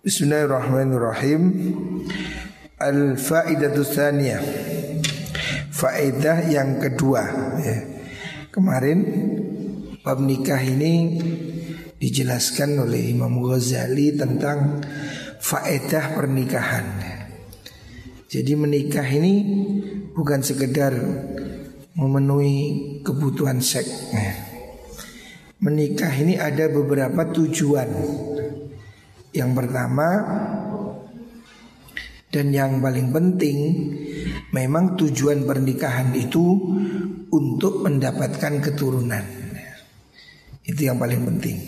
Bismillahirrahmanirrahim. Al-faidatu tsaniyah. Faedah yang kedua ya. Kemarin bab nikah ini dijelaskan oleh Imam Ghazali tentang faedah pernikahan. Jadi menikah ini bukan sekedar memenuhi kebutuhan seks. Menikah ini ada beberapa tujuan. Yang pertama dan yang paling penting memang tujuan pernikahan itu untuk mendapatkan keturunan. Itu yang paling penting.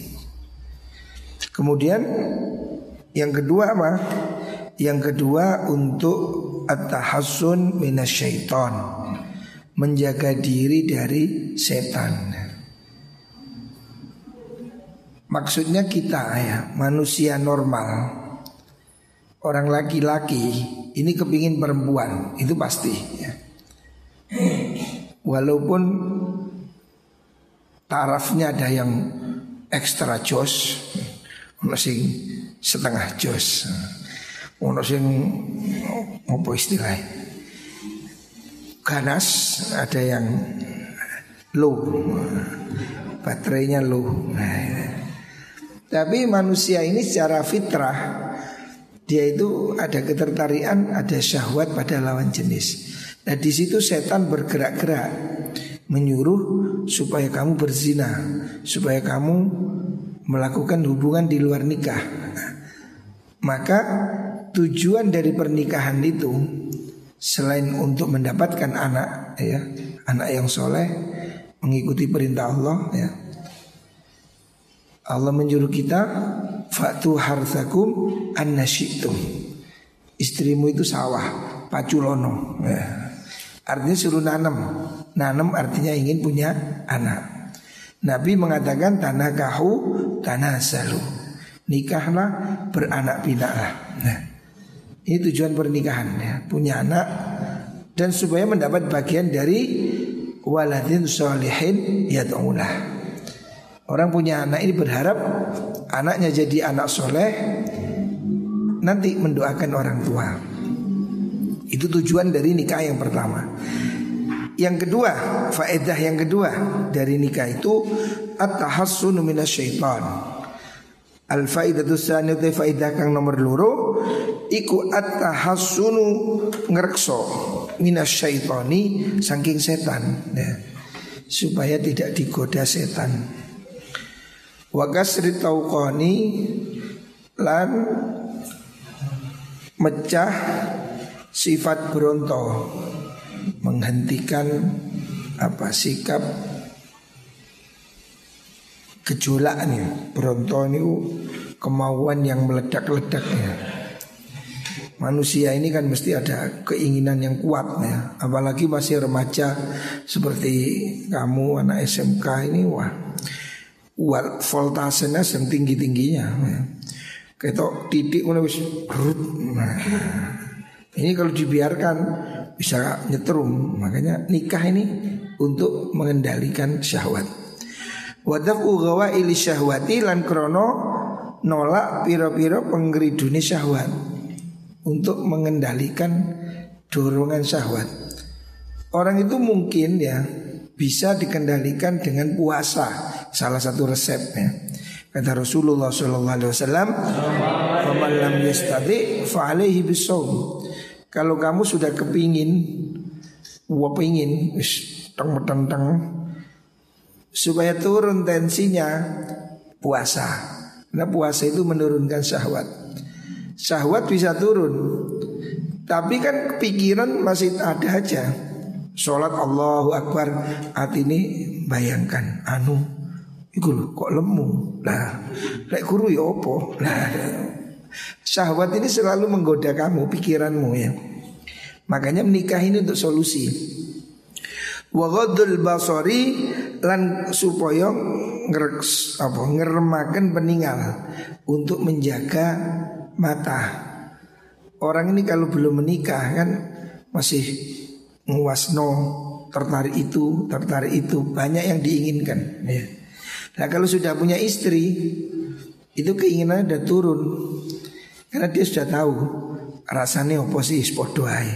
Kemudian yang kedua apa? Yang kedua untuk at-tahassun minasyaiton. Menjaga diri dari setan. Maksudnya kita ya, manusia normal orang laki-laki ini kepingin perempuan itu pasti ya. Walaupun tarafnya ada yang ekstra jos, ono sing setengah jos, ono sing apa istilahnya ganas, ada yang low, baterainya low. Nah, tapi manusia ini secara fitrah dia itu ada ketertarikan, ada syahwat pada lawan jenis. Nah di situ setan bergerak-gerak menyuruh supaya kamu berzina, supaya kamu melakukan hubungan di luar nikah. Maka tujuan dari pernikahan itu selain untuk mendapatkan anak, ya, anak yang soleh, mengikuti perintah Allah, ya. Allah menyuruh kita Fatu annasyitum Istrimu itu sawah Paculono. Ya. Artinya suruh nanam Nanam artinya ingin punya anak. Nabi mengatakan tanah kahu tanah salu Nikahlah beranak pinaklah nah, Ini tujuan pernikahan ya. Punya anak Dan supaya mendapat bagian dari Waladin solihin yad'ulah Orang punya anak ini berharap anaknya jadi anak soleh nanti mendoakan orang tua. Itu tujuan dari nikah yang pertama. Yang kedua, faedah yang kedua dari nikah itu at-tahassunu minasyaiton. Al faidatu tsaniyatu faidah kang nomor loro iku at-tahassunu ngrekso minasyaitoni saking setan ya. Supaya tidak digoda setan. Wa kasri tauqani lan mecah sifat beronto menghentikan apa sikap gejolaknya. Beronto ini kemauan yang meledak-ledaknya. Manusia ini kan mesti ada keinginan yang kuat ya. Apalagi masih remaja seperti kamu anak SMK ini wah voltasenya yang tinggi tingginya. Ketok titik mana wis nah, ini kalau dibiarkan bisa nyetrum. Makanya nikah ini untuk mengendalikan syahwat. Wadaf ugawa ili syahwati lan krono nolak piro-piro penggeriduni syahwat untuk mengendalikan dorongan syahwat. Orang itu mungkin ya bisa dikendalikan dengan puasa salah satu resepnya. Kata Rasulullah Sallallahu Alaihi Wasallam, "Faman lam yastadi, fa'alaihi bisawm." Kalau kamu sudah kepingin, wapingin, teng teng teng, supaya turun tensinya, puasa. Karena puasa itu menurunkan syahwat. Syahwat bisa turun, tapi kan pikiran masih ada aja. Sholat Allahu Akbar Hati ini bayangkan Anu Iku kok lemu? Lah Lek guru ya opo Lah Syahwat ini selalu menggoda kamu Pikiranmu ya. Makanya menikah ini untuk solusi. Wagodul basori Lan supaya ngereks, apa, Ngeremakan peninggal Untuk menjaga mata. Orang ini kalau belum menikah kan Masih nguasno tertarik itu, tertarik itu. Banyak yang diinginkan. Ya. Nah kalau sudah punya istri itu keinginan udah turun. Karena dia sudah tahu rasanya apa sih podo ae.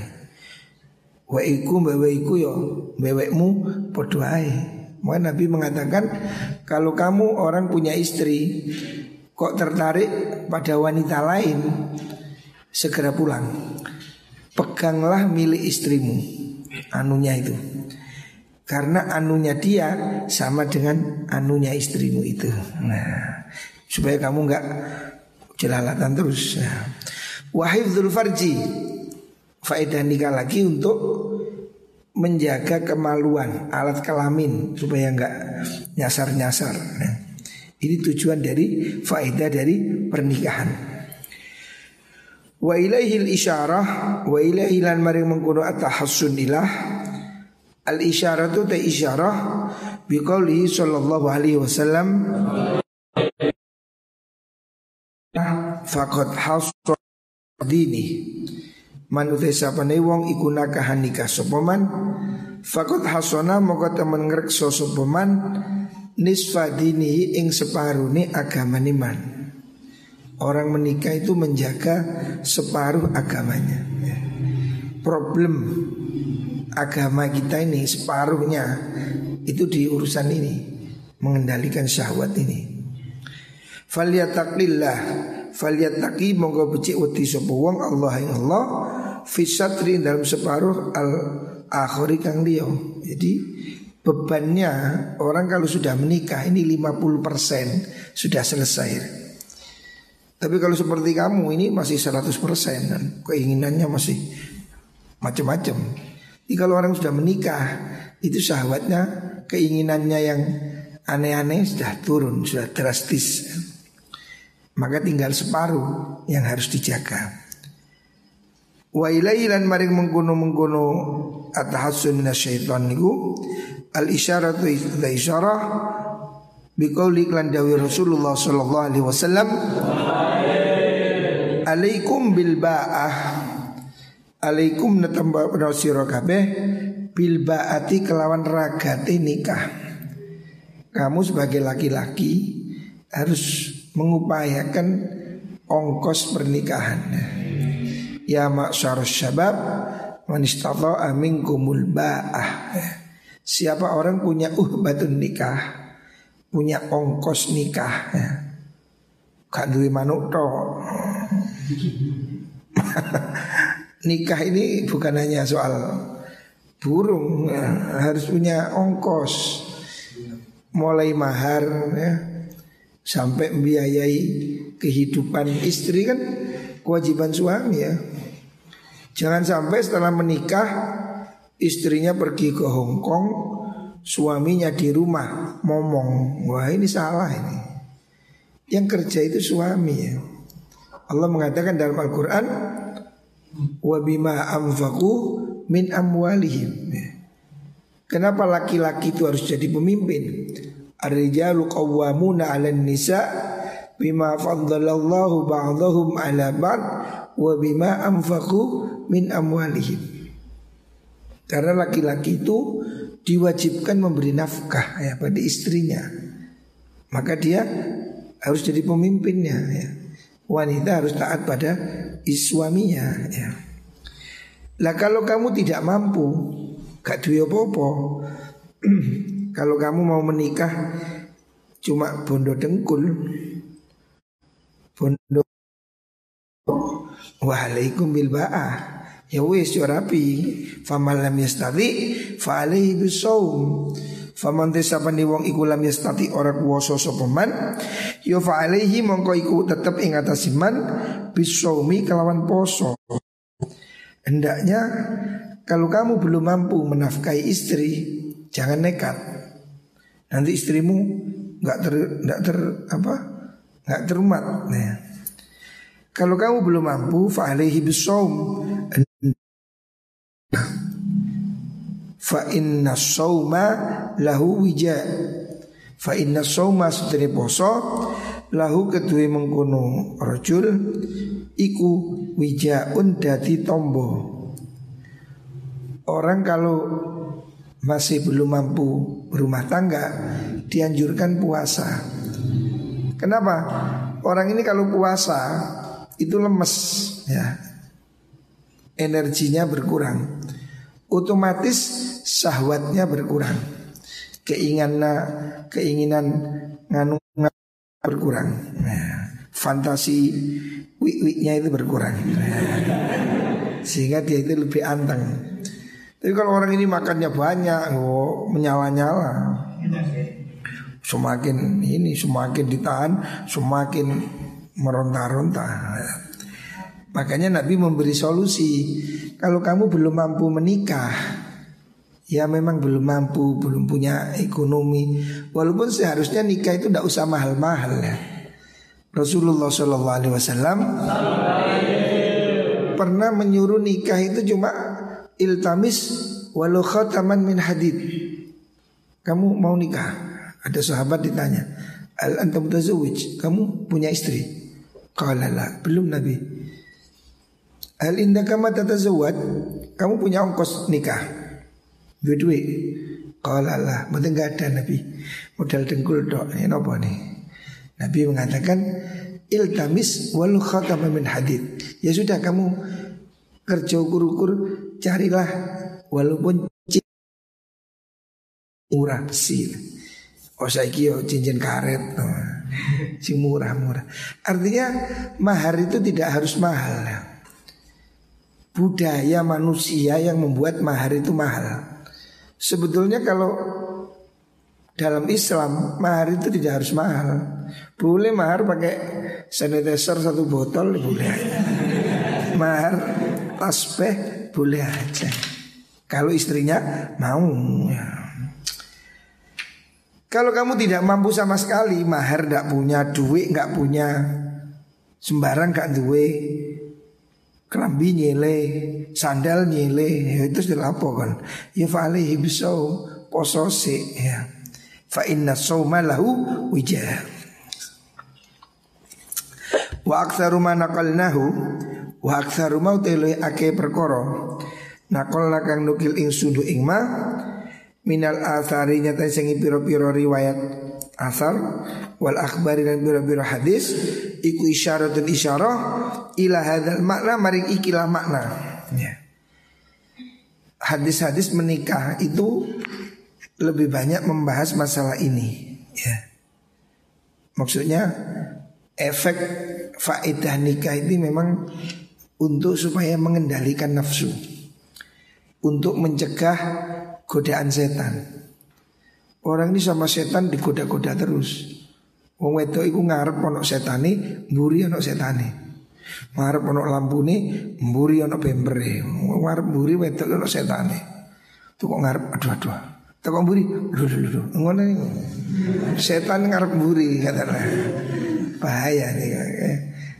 Wa iku mbewe iku yo mbewekmu podo ae. Maka Nabi mengatakan kalau kamu orang punya istri kok tertarik pada wanita lain segera pulang. Peganglah milik istrimu anunya itu. Karena anunya dia sama dengan anunya istrimu itu. Nah, supaya kamu nggak jelalatan terus. Nah. Wahifdzul farji Faedah nikah lagi untuk menjaga kemaluan alat kelamin supaya nggak nyasar-nyasar. Nah, ini tujuan dari faedah dari pernikahan. Wa ilaihil isyarah wa ilaihilan maring mengkono atahassun ilah al isyaratu ta isyarah biqaulihi sallallahu alaihi wasallam. Faqad hasra dini. Man utai sapane wong iku nakahan nikah sapa man? Faqad hasana temen ngrekso sapa man? Nisfa dini ing separune agama man. Orang menikah itu menjaga separuh agamanya. Problem agama kita ini separuhnya itu di urusan ini mengendalikan syahwat ini Falyatakillah Falyataki monggo becik wedi sapa wong Allah ing Allah Fisatri dalam separuh al akhiri kang liya. Jadi bebannya orang kalau sudah menikah ini 50% sudah selesai. Tapi kalau seperti kamu ini masih 100% dan keinginannya masih macam-macam. Jadi kalau orang sudah menikah itu syahwatnya keinginannya yang aneh-aneh sudah turun, sudah drastis. Maka tinggal separuh yang harus dijaga. Wa ilailan maring mengkono mengkono atahassun minasyaiton niku al isyaratu ila isyarah biqauli lan dawi Rasulullah sallallahu alaihi wasallam Alaikum bil ba'ah Alaikum natamba sira kabeh bil ba'ati kelawan ragate nikah Kamu sebagai laki-laki harus mengupayakan ongkos pernikahan. Ya maksyar syabab man istata'a minkumul ba'ah. Siapa orang punya uhbatun nikah, punya ongkos nikah. Gak duwe manuk Nikah ini bukan hanya soal burung, ya. harus punya ongkos. Mulai mahar ya, sampai membiayai kehidupan istri kan kewajiban suami ya. Jangan sampai setelah menikah istrinya pergi ke Hong Kong, suaminya di rumah ngomong, wah ini salah ini. Yang kerja itu suami ya. Allah mengatakan dalam Al-Quran, wabima amfaku min amwalihim. Kenapa laki-laki itu harus jadi pemimpin? Ar-rijalu qawwamuna 'alan nisa bima faddalallahu ba'dahum 'ala ba'd wa bima anfaqu min amwalihim. Karena laki-laki itu diwajibkan memberi nafkah ya pada istrinya. Maka dia harus jadi pemimpinnya ya. Wanita harus taat pada suaminya ya. Lah kalau kamu tidak mampu, gak duwe apa-apa, Kalau kamu mau menikah cuma bondo dengkul. Bondo. Waalaikum bil ba'ah. Ya wis yo rapi. Faman lam Fa alaihi bisawm Faman desa pandi wong iku lam yastati ora kuwasa sapa man? Ya fa alaihi mongko iku tetep ing atas iman bisawmi kelawan poso. Hendaknya kalau kamu belum mampu menafkahi istri jangan nekat. Nanti istrimu nggak ter nggak ter apa nggak terumat nah. kalau kamu belum mampu fa'alaihi bisawm fa inna sawma lahu wija fa inna sawma sedene poso lahu kedue mengkono rajul iku wijaun dadi tombo orang kalau masih belum mampu berumah tangga dianjurkan puasa. Kenapa? Orang ini kalau puasa itu lemes ya. Energinya berkurang. Otomatis syahwatnya berkurang. Keinginan keinginan nganu berkurang. Nah, fantasi wik-wiknya itu berkurang. Sehingga dia itu lebih anteng. Tapi kalau orang ini makannya banyak, oh, menyala-nyala. Semakin ini semakin ditahan, semakin meronta-ronta. Makanya Nabi memberi solusi. Kalau kamu belum mampu menikah, ya memang belum mampu, belum punya ekonomi. Walaupun seharusnya nikah itu tidak usah mahal-mahal ya. Rasulullah Shallallahu Alaihi Wasallam pernah menyuruh nikah itu cuma iltamis walau khataman min hadid. Kamu mau nikah? Ada sahabat ditanya, Al antum? Kamu punya istri? Qala la, belum Nabi. Al indaka ma? Kamu punya ongkos nikah? Duit-duit. Qala la, mungkin enggak ada Nabi. Modal dengkul dok. Ini apa nih? Nabi mengatakan iltamis wal khatam min hadid. Ya sudah kamu kerja ukur-ukur carilah walaupun murah sih. Oh saya kio cincin karet. Si murah-murah Artinya mahar itu tidak harus mahal Budaya manusia yang membuat mahar itu mahal Sebetulnya kalau dalam Islam mahar itu tidak harus mahal Boleh mahar pakai sanitizer satu botol boleh Mahar tasbih boleh aja. Kalau istrinya mau ya. Kalau kamu tidak mampu sama sekali, mahar tidak punya, duit nggak punya, sembarang gak duwe, kelambi nyele, sandal nyele, ya itu sudah apa kan? Ya fa'alaihi bisau poso si, ya. Fa inna sawma lahu wijah. Wa aktsaru ma naqalnahu wa aktsaru ma ake perkara. Nakol kang nukil ing sundu ing ma minal athari nyata sing piro-piro riwayat asar wal akhbari dan piro-piro hadis iku isyaratun isyarah ila hadal makna mari ikilah makna ya. Hadis-hadis menikah itu lebih banyak membahas masalah ini ya. Maksudnya efek faedah nikah ini memang untuk supaya mengendalikan nafsu Untuk mencegah godaan setan. Orang ini sama setan digoda-goda terus. Wong wedok iku ngarep ana setane, mburi ana setane. Ngarep ana lampune, mburi ana bembere. Ngarep mburi wedok ana setane. Tuh kok ngarep aduh aduh. Tuh kok mburi, lho lho lho. Ngono Setan ngarep mburi katanya. Bahaya nih.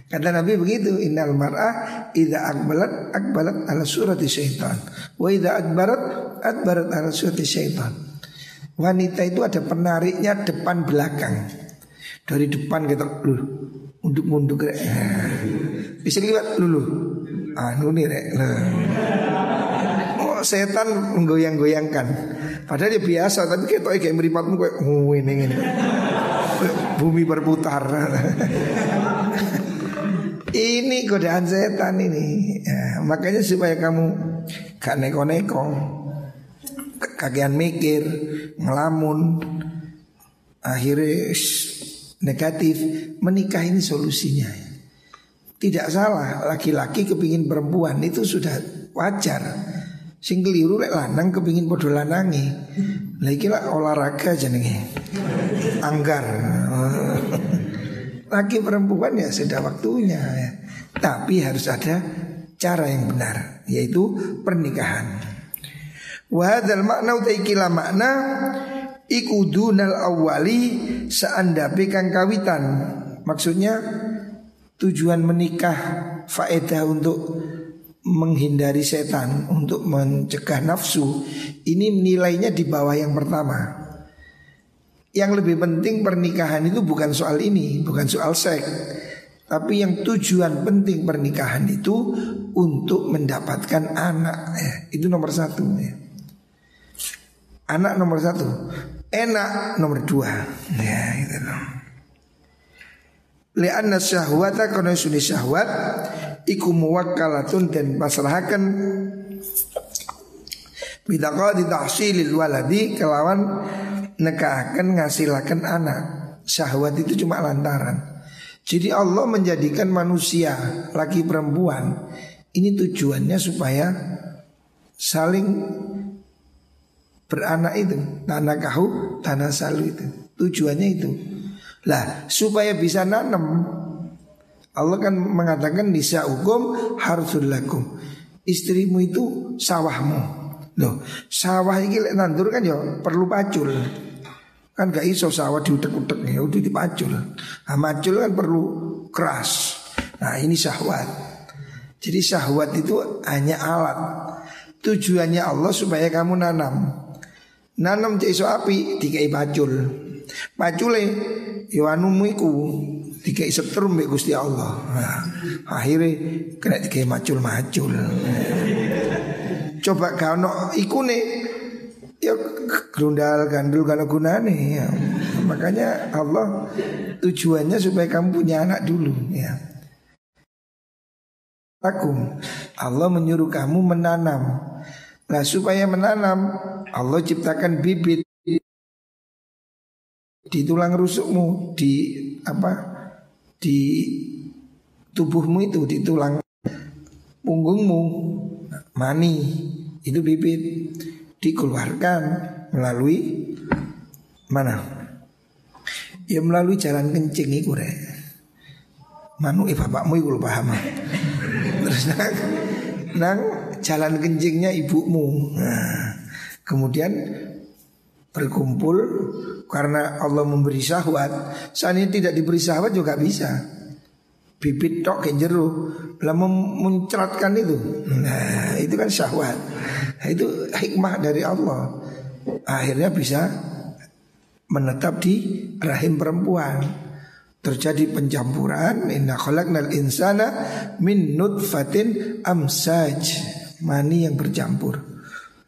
Kata Nabi begitu, innal mar'ah idza akbalat akbalat ala surati syaitan. Wa idza adbarat adbarat ala surati syaitan. Wanita itu ada penariknya depan belakang. Dari depan kita lu unduk-unduk rek. Bisa lihat lulu. Ah nuni rek. Oh setan menggoyang-goyangkan. Padahal dia biasa tapi kayak kayak meripatmu kayak oh, ini ini. Bumi berputar. Ini godaan setan ini ya, Makanya supaya kamu Gak neko-neko Kagian mikir Ngelamun Akhirnya negatif Menikah ini solusinya. Tidak salah Laki-laki kepingin perempuan Itu sudah wajar. Sing keliru lek lanang kepingin podo lanangi. Lagi lah olahraga jenenge. Anggar. Laki perempuan ya sudah waktunya ya. Tapi harus ada cara yang benar yaitu pernikahan. Wahadal makna utaikila makna ikudunal awali seandape kang kawitan. Maksudnya tujuan menikah faedah untuk menghindari setan, untuk mencegah nafsu. Ini nilainya di bawah yang pertama. Yang lebih penting pernikahan itu bukan soal ini, bukan soal seks. Tapi yang tujuan penting pernikahan itu untuk mendapatkan anak. Ya, itu nomor satu. Ya. Anak nomor satu, enak nomor dua. Ya, gitu loh. Lianna syahwata kono suni syahwat iku muwakkalatun dan pasrahaken Bidaqadi tahsilil waladi kelawan nekahaken ngasilaken anak. Syahwat itu cuma lantaran. Jadi Allah menjadikan manusia laki perempuan ini tujuannya supaya saling beranak itu tanah kahu tanah salu itu tujuannya itu lah supaya bisa nanam Allah kan mengatakan nisa hukum harsul lakum istrimu itu sawahmu Loh, sawah ini lek nandur kan ya perlu pacul. Kan gak iso sawah diutek-utek ya udah dipacul. Nah, macul kan perlu keras. Nah, ini syahwat. Jadi syahwat itu hanya alat. Tujuannya Allah supaya kamu nanam. Nanam cek iso api dikai pacul. Pacule Yohanumu ya iku dikai setrum Gusti Allah. Nah, akhirnya kena dikai macul-macul. Coba kau ikune ya gerundal gandul kalau gunane ya. Makanya Allah tujuannya supaya kamu punya anak dulu ya. Aku Allah menyuruh kamu menanam. Nah supaya menanam Allah ciptakan bibit di tulang rusukmu di apa di tubuhmu itu di tulang punggungmu mani itu bibit dikeluarkan melalui mana? Ya melalui jalan kencing itu re. Manu eh bapakmu itu paham. Terus nang, jalan kencingnya ibumu. Nah, kemudian berkumpul karena Allah memberi syahwat. Seandainya tidak diberi syahwat juga bisa. Bibit tok ke jeru. Lah memuncratkan itu. Nah itu kan syahwat. Nah, itu hikmah dari Allah. Akhirnya bisa menetap di rahim perempuan terjadi pencampuran inna khalaqnal insana min nutfatin amsaj mani yang bercampur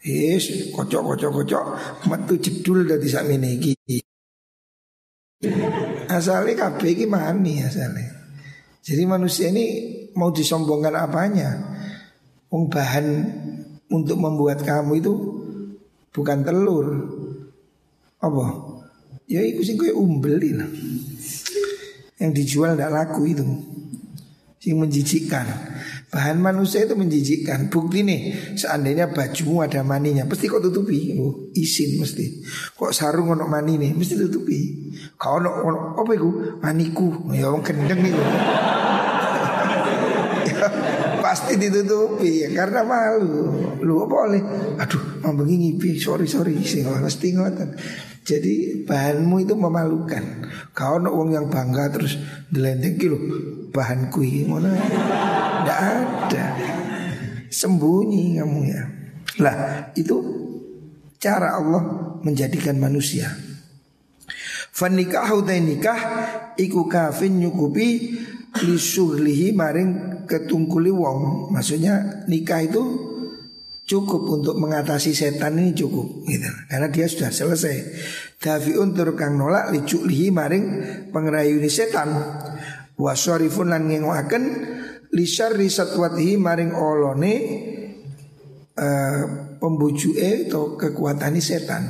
yes kocok kocok kocok metu jedul dari sakmene iki asale kabeh iki mani asale jadi manusia ini mau disombongkan apanya? Wong bahan untuk membuat kamu itu bukan telur. Apa? Ya itu sih kayak umbel lah. Yang dijual tidak laku itu. Sing menjijikkan. Bahan manusia itu menjijikkan. Bukti nih, seandainya bajumu ada maninya, pasti kok tutupi. Oh, isin mesti. Kok sarung ono mani nih, mesti tutupi. Kau ono, ono apa itu? Maniku. Ya orang kendeng itu. pasti ditutupi ya karena malu. Lu apa oleh? Aduh, mau ngipi. Sorry sorry sih mesti ngoten. Jadi bahanmu itu memalukan. Kau nak uang yang bangga terus dilenteng kilo bahan kui mana? Tidak ada. Sembunyi kamu ya. Lah itu cara Allah menjadikan manusia. Fanikahu nikah iku kafin nyukupi lisuhlihi maring ketungkuli wong. Maksudnya nikah itu cukup untuk mengatasi setan ini cukup gitu. Karena dia sudah selesai. Tapi untuk kang nolak lihi maring pengerayuni setan. Wasorifun lan ngengoaken lisari satwatihi maring olone uh, pembujuke atau kekuatan setan.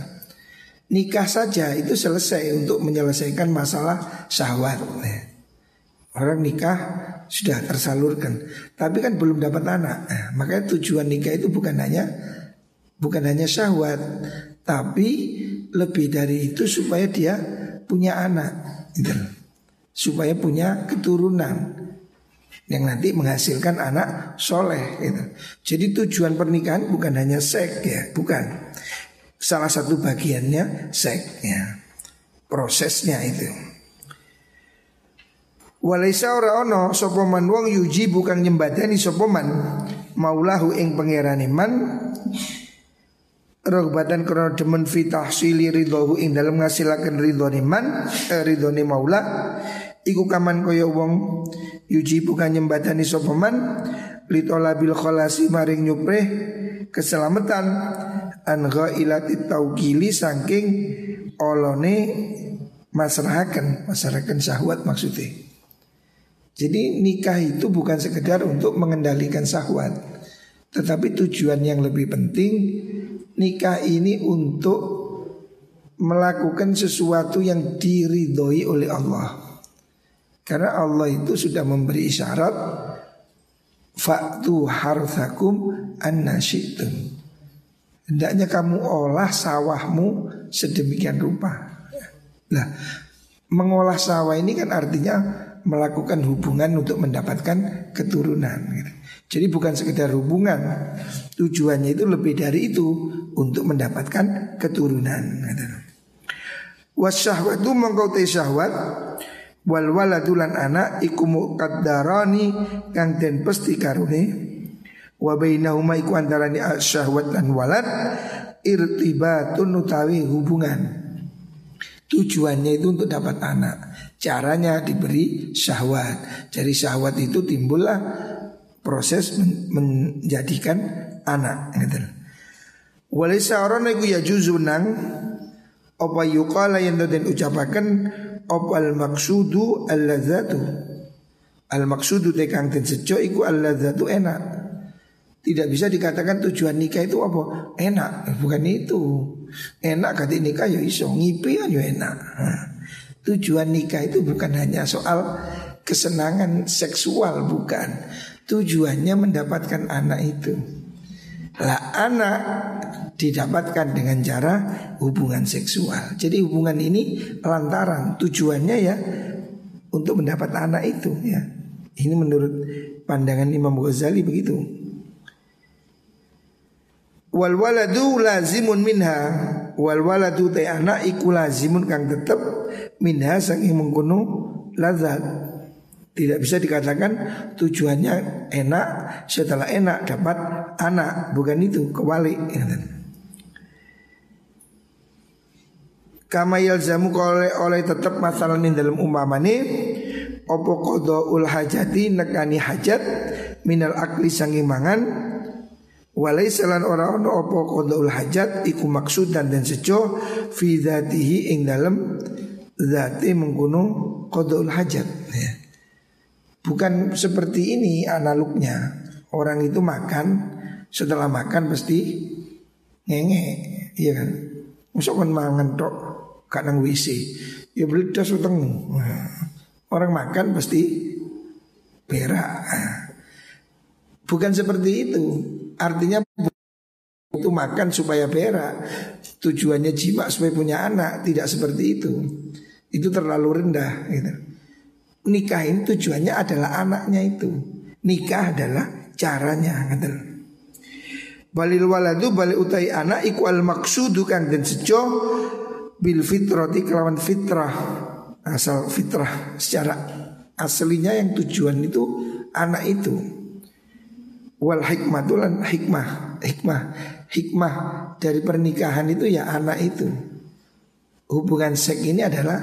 Nikah saja itu selesai untuk menyelesaikan masalah syahwat. Orang nikah sudah tersalurkan, tapi kan belum dapat anak. Nah, makanya tujuan nikah itu bukan hanya bukan hanya syahwat, tapi lebih dari itu supaya dia punya anak, gitu. supaya punya keturunan yang nanti menghasilkan anak soleh. Gitu. Jadi tujuan pernikahan bukan hanya seks ya, bukan. Salah satu bagiannya seks ya, prosesnya itu. Walaisa ora ono sapa wong yuji bukan nyembadani sapa man maulahu ing pangerane man. Rogbatan krono demen fi tahsili ridhohu ing dalam ngasilaken ridhone man eh, ridhone maula. Iku kaman kaya wong yuji bukan nyembadani sapa man litolabil kholasi maring nyupreh keselamatan an ghailati taukili saking olone masrahaken masrahaken syahwat maksudnya Jadi nikah itu bukan sekedar untuk mengendalikan syahwat Tetapi tujuan yang lebih penting Nikah ini untuk melakukan sesuatu yang diridhoi oleh Allah. Karena Allah itu sudah memberi isyarat Faktu harthakum anna syi'tum. Hendaknya kamu olah sawahmu sedemikian rupa. Nah mengolah sawah ini kan artinya melakukan hubungan untuk mendapatkan keturunan. Gitu. Jadi bukan sekedar hubungan, tujuannya itu lebih dari itu untuk mendapatkan keturunan. Gitu. Wasyahwatu mengkau syahwat wal waladulan anak iku muqaddarani kang den pesti karune wa bainahuma iku antarane syahwat dan walad irtibatun utawi hubungan Tujuannya itu untuk dapat anak Caranya diberi syahwat Dari syahwat itu timbullah proses men menjadikan anak gitu. Walisa orang itu ya juzunang Apa yukala yang dan ucapakan Apa al maksudu al lazatu Al maksudu tekang dan sejo iku al lazatu enak tidak bisa dikatakan tujuan nikah itu apa? Enak, bukan itu. Enak kata nikah ya iso, ngipi ya enak. Nah, tujuan nikah itu bukan hanya soal kesenangan seksual, bukan. Tujuannya mendapatkan anak itu. Lah anak didapatkan dengan cara hubungan seksual. Jadi hubungan ini lantaran tujuannya ya untuk mendapat anak itu ya. Ini menurut pandangan Imam Ghazali begitu. Wal waladu lazimun minha Wal waladu te anak iku lazimun kang tetep Minha saking mengkuno lazat Tidak bisa dikatakan tujuannya enak Setelah enak dapat anak. Bukan itu kewalik Kama yalzamu oleh oleh tetap masalah ini dalam umpamane Opo kodo ul hajati nekani hajat Minal akli sangi mangan Walai selan orang ono opo kodaul hajat iku maksudan dan seco fi dzatihi ing dalam zati menggunung kodaul hajat. Ya. Bukan seperti ini analognya. Orang itu makan Setelah makan pasti Ngenge Iya kan? Masa kan mangan tok Kadang WC Ya beli das uteng Orang makan pasti Berak. Bukan seperti itu Artinya itu makan supaya berak. Tujuannya jima supaya punya anak. Tidak seperti itu. Itu terlalu rendah gitu. Nikah ini tujuannya adalah anaknya itu. Nikah adalah caranya gitu. Balil waladu balik utai anak iku al maksudu kan. Dan sejo bil fitrati kelawan fitrah. Asal fitrah secara aslinya yang tujuan itu anak itu Wal hikmah tulan hikmah Hikmah Hikmah dari pernikahan itu ya anak itu. Hubungan seks ini adalah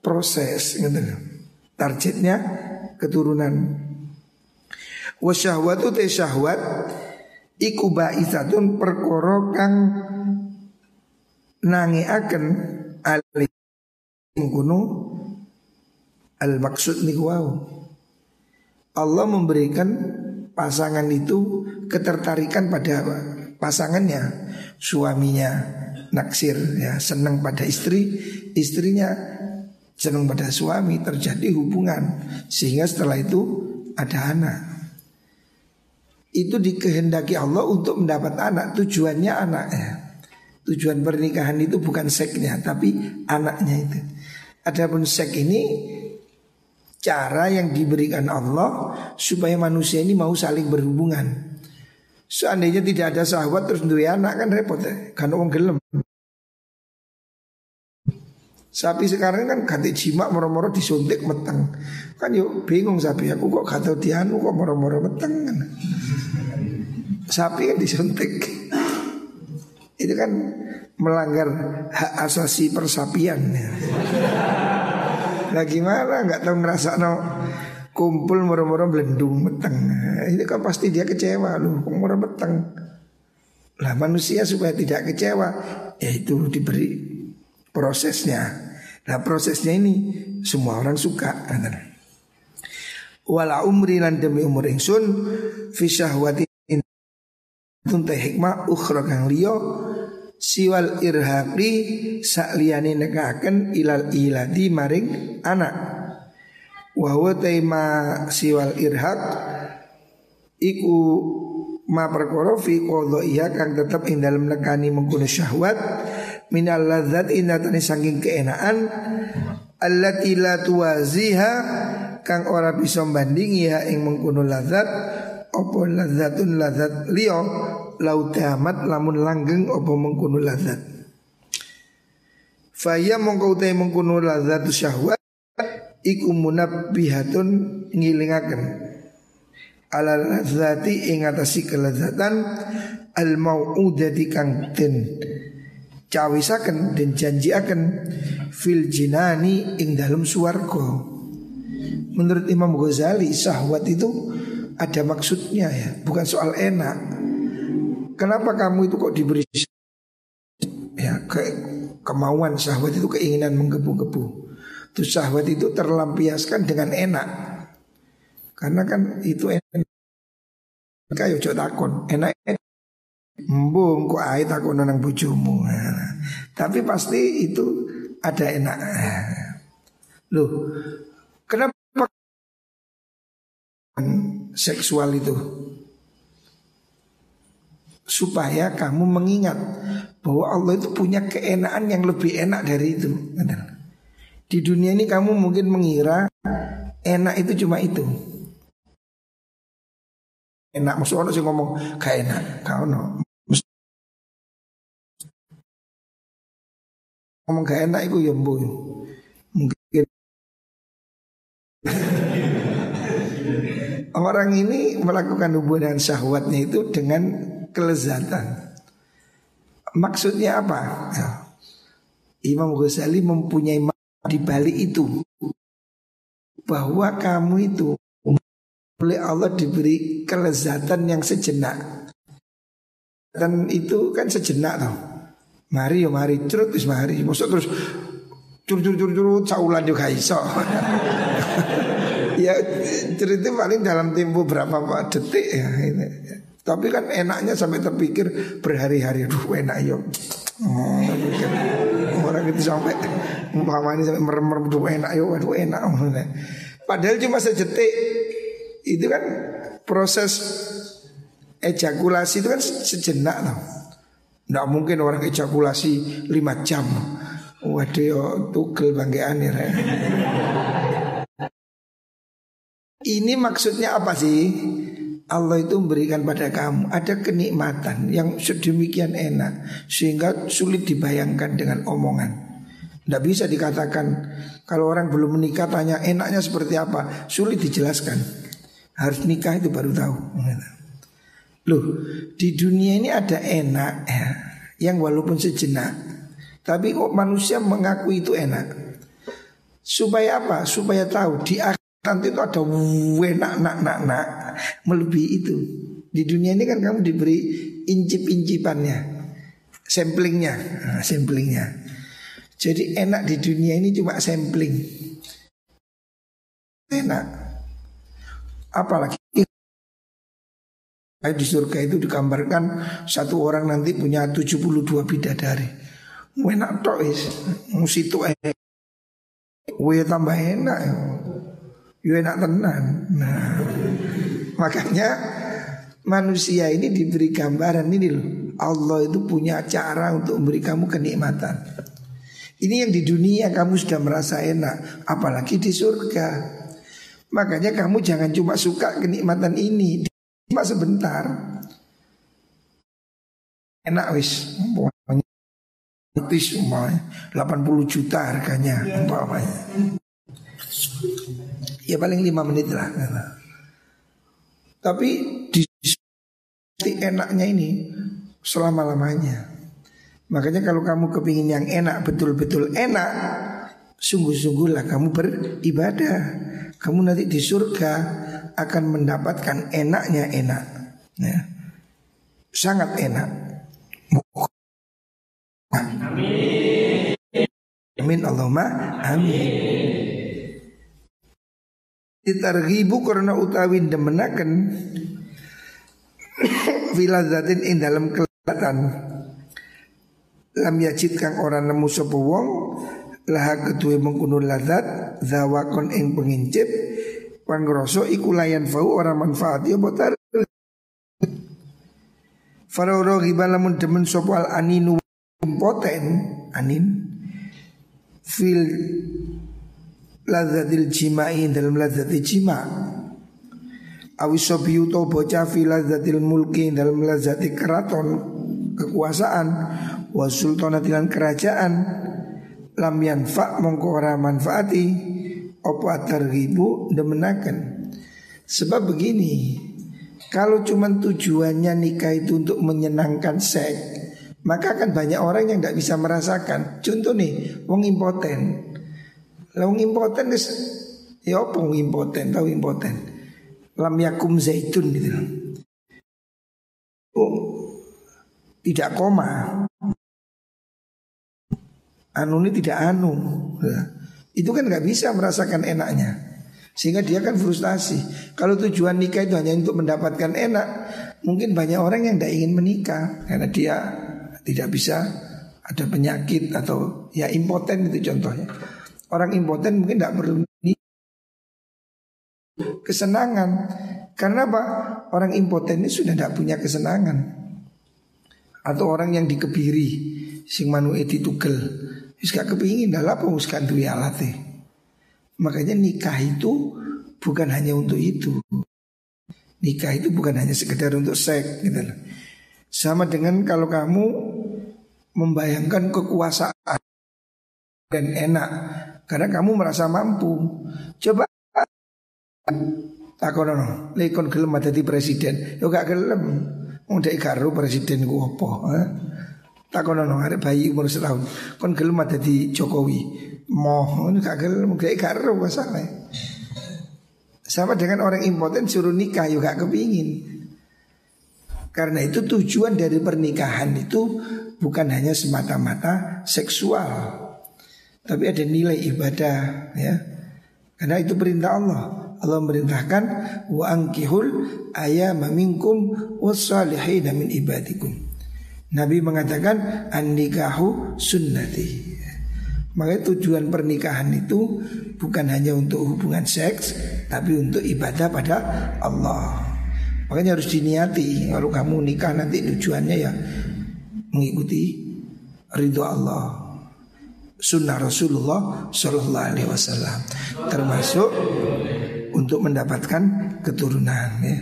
proses gitu. Targetnya keturunan. Wasyahwatu te syahwat Iku ba'isatun perkoro kang Nangi akan alih Mengkuno Al maksud niku Allah memberikan pasangan itu ketertarikan pada pasangannya, suaminya naksir ya senang pada istri, istrinya senang pada suami terjadi hubungan sehingga setelah itu ada anak. Itu dikehendaki Allah untuk mendapat anak, tujuannya anak ya. Tujuan pernikahan itu bukan seksnya tapi anaknya itu. Adapun seks ini cara yang diberikan Allah supaya manusia ini mau saling berhubungan. Seandainya tidak ada sahabat terus dua anak kan repot ya, kan orang gelem. Sapi sekarang kan ganti jimat moro-moro disuntik meteng. Kan yuk bingung sapi aku kok kata dianu kok moro-moro meteng kan. Sapi kan disuntik. Itu kan melanggar hak asasi persapian ya. Lah gimana nggak tahu ngerasa no kumpul murah-murah belendung meteng. Ini kan pasti dia kecewa loh, murah meteng. Lah manusia supaya tidak kecewa yaitu diberi prosesnya. Nah prosesnya ini semua orang suka. wala umri lan demi umur ingsun fi syahwati tunte hikmah ukhra kang liya siwal irhaqi sakliyane nekaken ilal iladi maring anak. Wa huwa taima siwal irhaq iku ma perkara fi iya kang tetep ing dalem nekani mengkono syahwat minal ladzat inatani saking keenaan allati la tuwaziha kang ora bisa bandingi ha ing mengkono ladzat apa ladzatun ladzat liya lau tamat lamun langgeng apa mengkono ladzat Faya mongko utai mengkono ladzat syahwat iku munabbihatun ngilingaken. Ala ladzati ing atasi kelezatan al mau'udati kang den cawisaken den janjiaken fil jinani ing dalam swarga. Menurut Imam Ghazali syahwat itu ada maksudnya ya, bukan soal enak. Kenapa kamu itu kok diberi ya ke kemauan syahwat itu keinginan menggebu-gebu. Terus syahwat itu terlampiaskan dengan enak. Karena kan itu enak. Kayak cok takon, enak. Mbung kok ae takon nang bojomu. Tapi pasti itu ada enak. Loh, kenapa seksual itu supaya kamu mengingat bahwa Allah itu punya keenaan yang lebih enak dari itu. Di dunia ini kamu mungkin mengira enak itu cuma itu. Enak maksud orang sih ngomong gak enak, kau no. Ngomong gak enak itu ya Mungkin Orang ini melakukan hubungan syahwatnya itu dengan kelezatan. Maksudnya apa? Ya. Imam Ghazali mempunyai di balik itu bahwa kamu itu oleh Allah diberi kelezatan yang sejenak. Dan itu kan sejenak tau. Mari ya mari terus mari. Maksud terus cur cur cur cur saulan juga iso. ya cerita paling dalam tempo berapa detik ya ini. Tapi kan enaknya sampai terpikir berhari-hari Aduh enak yo oh, Orang itu sampai Umpamanya sampai merem-merem Aduh enak yo Aduh enak. Padahal cuma sejetik Itu kan proses ejakulasi itu kan sejenak loh. Nggak mungkin orang ejakulasi lima jam. Waduh yo tugel bangkean ya ini maksudnya apa sih? Allah itu memberikan pada kamu ada kenikmatan yang sedemikian enak sehingga sulit dibayangkan dengan omongan. Tidak bisa dikatakan kalau orang belum menikah tanya enaknya seperti apa, sulit dijelaskan. Harus nikah itu baru tahu. Loh, di dunia ini ada enak ya, yang walaupun sejenak, tapi kok manusia mengaku itu enak. Supaya apa? Supaya tahu di akhir Nanti itu ada nak nak nak nak melebihi itu. Di dunia ini kan kamu diberi incip-incipannya, samplingnya, nah, samplingnya. Jadi enak di dunia ini cuma sampling. Enak. Apalagi di surga itu digambarkan satu orang nanti punya 72 bidadari. Enak tok is. Musitu eh. tambah enak. Yo enak tenan. Nah, makanya manusia ini diberi gambaran ini loh. Allah itu punya cara untuk memberi kamu kenikmatan. Ini yang di dunia kamu sudah merasa enak, apalagi di surga. Makanya kamu jangan cuma suka kenikmatan ini, cuma sebentar. Enak wis, umpamanya 80 juta harganya umpamanya. Ya paling lima menit lah. Tapi di enaknya ini selama lamanya. Makanya kalau kamu kepingin yang enak betul-betul enak, sungguh-sungguhlah kamu beribadah. Kamu nanti di surga akan mendapatkan enaknya enak. Ya. Sangat enak. Amin. Amin Allahumma amin. Ditarghibu karena utawi demenaken Filazatin ing dalam kelihatan Lam yajid kang orang nemu sapa wong Laha kedua mengkuno lazat Zawakon ing pengincip Pangroso iku layan fau orang manfaat ya botar Faroro lamun demen sopal aninu impoten anin fil lazzatil jima'i dalam lazzatil jima' awi sobiyu to bocah fil lazzatil mulki dalam lazzatil keraton kekuasaan wa sultanatil kerajaan lam yanfa mongko ora manfaati opo atarghibu demenaken sebab begini kalau cuma tujuannya nikah itu untuk menyenangkan seks maka akan banyak orang yang tidak bisa merasakan. Contoh nih, wong impoten. Lah impoten guys, ya apa impoten? Tahu impoten? Lam yakum zaitun gitu. Oh, tidak koma. Anu ini tidak anu. Nah, itu kan nggak bisa merasakan enaknya. Sehingga dia kan frustasi. Kalau tujuan nikah itu hanya untuk mendapatkan enak, mungkin banyak orang yang tidak ingin menikah karena dia tidak bisa ada penyakit atau ya impoten itu contohnya. Orang impoten mungkin tidak perlu kesenangan. Karena apa? Orang impoten ini sudah tidak punya kesenangan. Atau orang yang dikebiri sing manu eti tugel. Wis gak kepingin dah apa wis alate. Makanya nikah itu bukan hanya untuk itu. Nikah itu bukan hanya sekedar untuk seks gitu. Sama dengan kalau kamu membayangkan kekuasaan dan enak karena kamu merasa mampu. Coba takonono, lekon gelem di presiden. Yo gak gelem. Wong dek presiden ku apa? Takonono arek bayi umur setahun. Kon gelem di Jokowi. Moh, gak gelem dek karo masalah. Sama dengan orang impoten suruh nikah yo gak kepingin. Karena itu tujuan dari pernikahan itu bukan hanya semata-mata seksual, tapi ada nilai ibadah ya. Karena itu perintah Allah. Allah merintahkan wa ankihul ayama minkum wassalihin min ibadikum. Nabi mengatakan an-nikahu sunnati. Makanya tujuan pernikahan itu bukan hanya untuk hubungan seks, tapi untuk ibadah pada Allah. Makanya harus diniati Kalau kamu nikah nanti tujuannya ya Mengikuti ridho Allah Sunnah Rasulullah Sallallahu Alaihi Wasallam Termasuk untuk mendapatkan keturunan ya.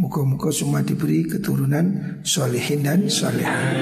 Muka-muka semua diberi keturunan solehin dan solehan